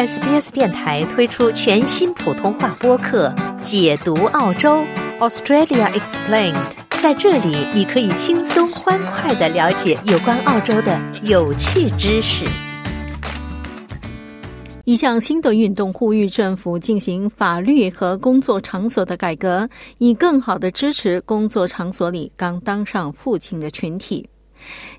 SBS 电台推出全新普通话播客《解读澳洲 Australia Explained》。在这里，你可以轻松欢快的了解有关澳洲的有趣知识。一项新的运动呼吁政府进行法律和工作场所的改革，以更好的支持工作场所里刚当上父亲的群体。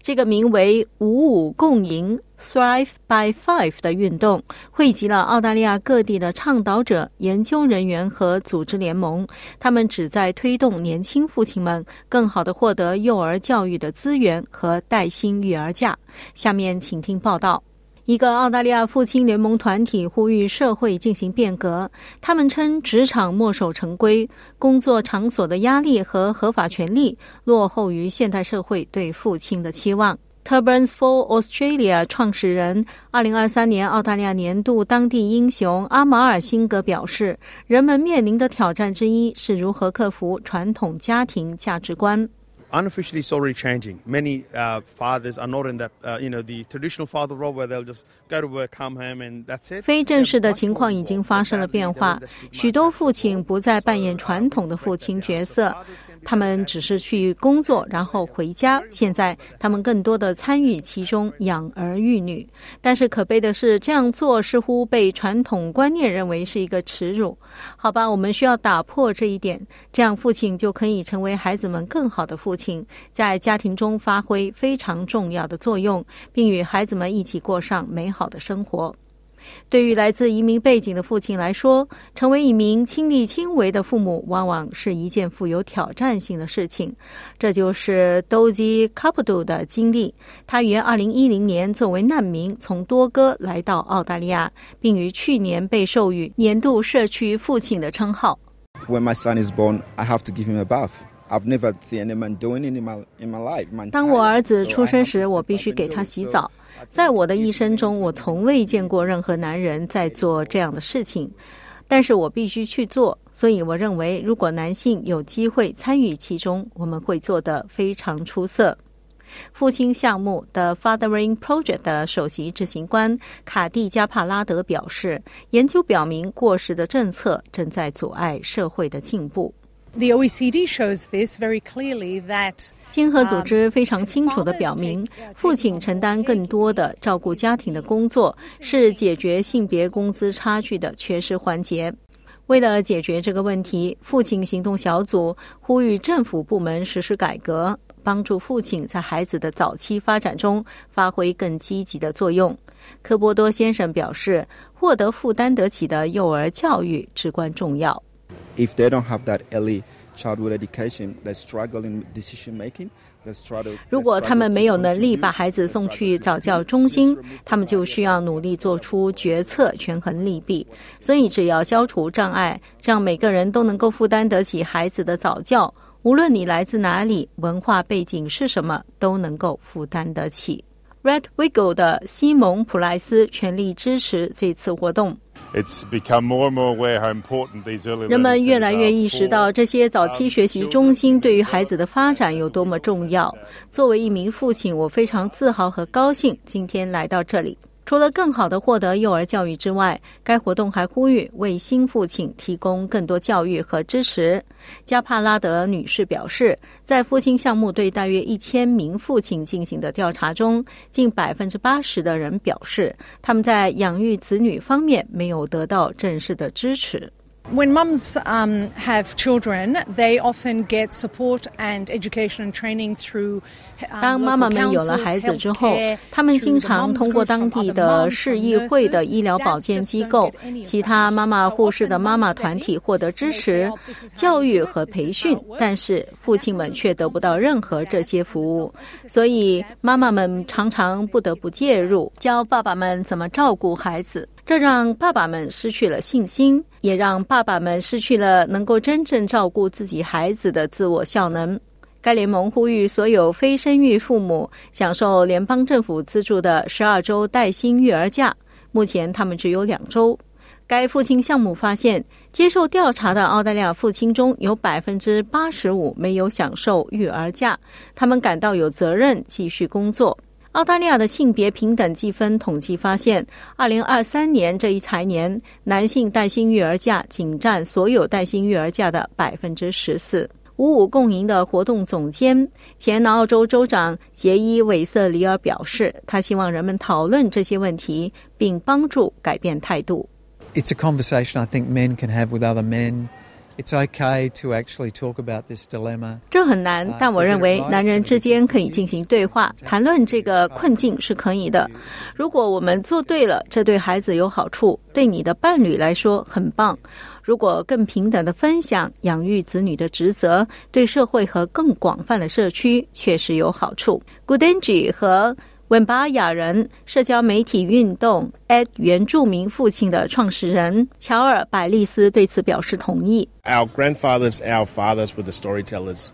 这个名为“五五共赢 ”（Thrive by Five） 的运动，汇集了澳大利亚各地的倡导者、研究人员和组织联盟。他们旨在推动年轻父亲们更好地获得幼儿教育的资源和带薪育儿假。下面请听报道。一个澳大利亚父亲联盟团体呼吁社会进行变革。他们称，职场墨守成规，工作场所的压力和合法权利落后于现代社会对父亲的期望。Turbans for Australia 创始人、二零二三年澳大利亚年度当地英雄阿马尔辛格表示，人们面临的挑战之一是如何克服传统家庭价值观。Unofficially it's already changing. Many uh, fathers are not in that, uh, you know, the traditional father role where they'll just go to work, come home, and that's it. 非正式的情况已经发生了变化，许多父亲不再扮演传统的父亲角色。他们只是去工作，然后回家。现在他们更多的参与其中，养儿育女。但是可悲的是，这样做似乎被传统观念认为是一个耻辱。好吧，我们需要打破这一点，这样父亲就可以成为孩子们更好的父亲，在家庭中发挥非常重要的作用，并与孩子们一起过上美好的生活。对于来自移民背景的父亲来说，成为一名亲力亲为的父母，往往是一件富有挑战性的事情。这就是 Dozy Capital 的经历。他于2010年作为难民从多哥来到澳大利亚，并于去年被授予年度社区父亲的称号。When my son is born, I have to give him a bath. I've never seen doing it in my in my life. 当我儿子出生时，我必须给他洗澡。在我的一生中，我从未见过任何男人在做这样的事情，但是我必须去做。所以，我认为如果男性有机会参与其中，我们会做得非常出色。父亲项目的 Fathering Project 的首席执行官卡蒂加帕拉德表示，研究表明过时的政策正在阻碍社会的进步。The OECD shows this very clearly that 经合组织非常清楚地表明，父亲承担更多的照顾家庭的工作是解决性别工资差距的缺失环节。为了解决这个问题，父亲行动小组呼吁政府部门实施改革，帮助父亲在孩子的早期发展中发挥更积极的作用。科波多先生表示，获得负担得起的幼儿教育至关重要。If they don't have that early childhood education, they struggle in decision making. 如果他们没有能力把孩子送去早教中心，他们就需要努力做出决策，权衡利弊。所以，只要消除障碍，让每个人都能够负担得起孩子的早教，无论你来自哪里，文化背景是什么，都能够负担得起。Red Wiggle 的西蒙普莱斯全力支持这次活动。人们越来越意识到这些早期学习中心对于孩子的发展有多么重要。作为一名父亲，我非常自豪和高兴今天来到这里。除了更好的获得幼儿教育之外，该活动还呼吁为新父亲提供更多教育和支持。加帕拉德女士表示，在父亲项目对大约一千名父亲进行的调查中，近百分之八十的人表示，他们在养育子女方面没有得到正式的支持。When mums um, have children, they often get support and education and training through. 当妈妈们有了孩子之后，他们经常通过当地的市议会的医疗保健机构、其他妈妈护士的妈妈团体获得支持、教育和培训，但是父亲们却得不到任何这些服务，所以妈妈们常常不得不介入，教爸爸们怎么照顾孩子。这让爸爸们失去了信心，也让爸爸们失去了能够真正照顾自己孩子的自我效能。该联盟呼吁所有非生育父母享受联邦政府资助的十二周带薪育儿假。目前他们只有两周。该父亲项目发现，接受调查的澳大利亚父亲中有百分之八十五没有享受育儿假，他们感到有责任继续工作。澳大利亚的性别平等计分统计发现，二零二三年这一财年，男性带薪育儿假仅占所有带薪育儿假的百分之十四。五五共赢的活动总监、前南澳洲州长杰伊·韦瑟里尔表示，他希望人们讨论这些问题，并帮助改变态度。It's a conversation I think men can have with other men. It's okay to actually talk about this dilemma. 这很难，但我认为男人之间可以进行对话，谈论这个困境是可以的。如果我们做对了，这对孩子有好处，对你的伴侣来说很棒。如果更平等的分享养育子女的职责，对社会和更广泛的社区确实有好处。Goodenji 和稳巴雅人社交媒体运动 at 原住民父亲的创始人乔尔百利斯对此表示同意。Our grandfathers, our fathers were the storytellers.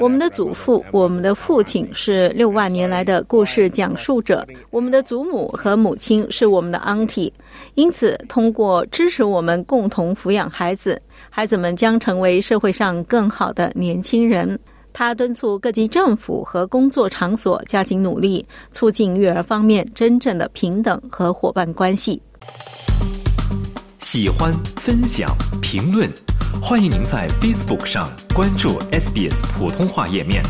我们的祖父、我们的父亲是六万年来的故事讲述者，我们的祖母和母亲是我们的 auntie，因此通过支持我们共同抚养孩子，孩子们将成为社会上更好的年轻人。他敦促各级政府和工作场所加紧努力，促进育儿方面真正的平等和伙伴关系。喜欢、分享、评论，欢迎您在 Facebook 上关注 SBS 普通话页面。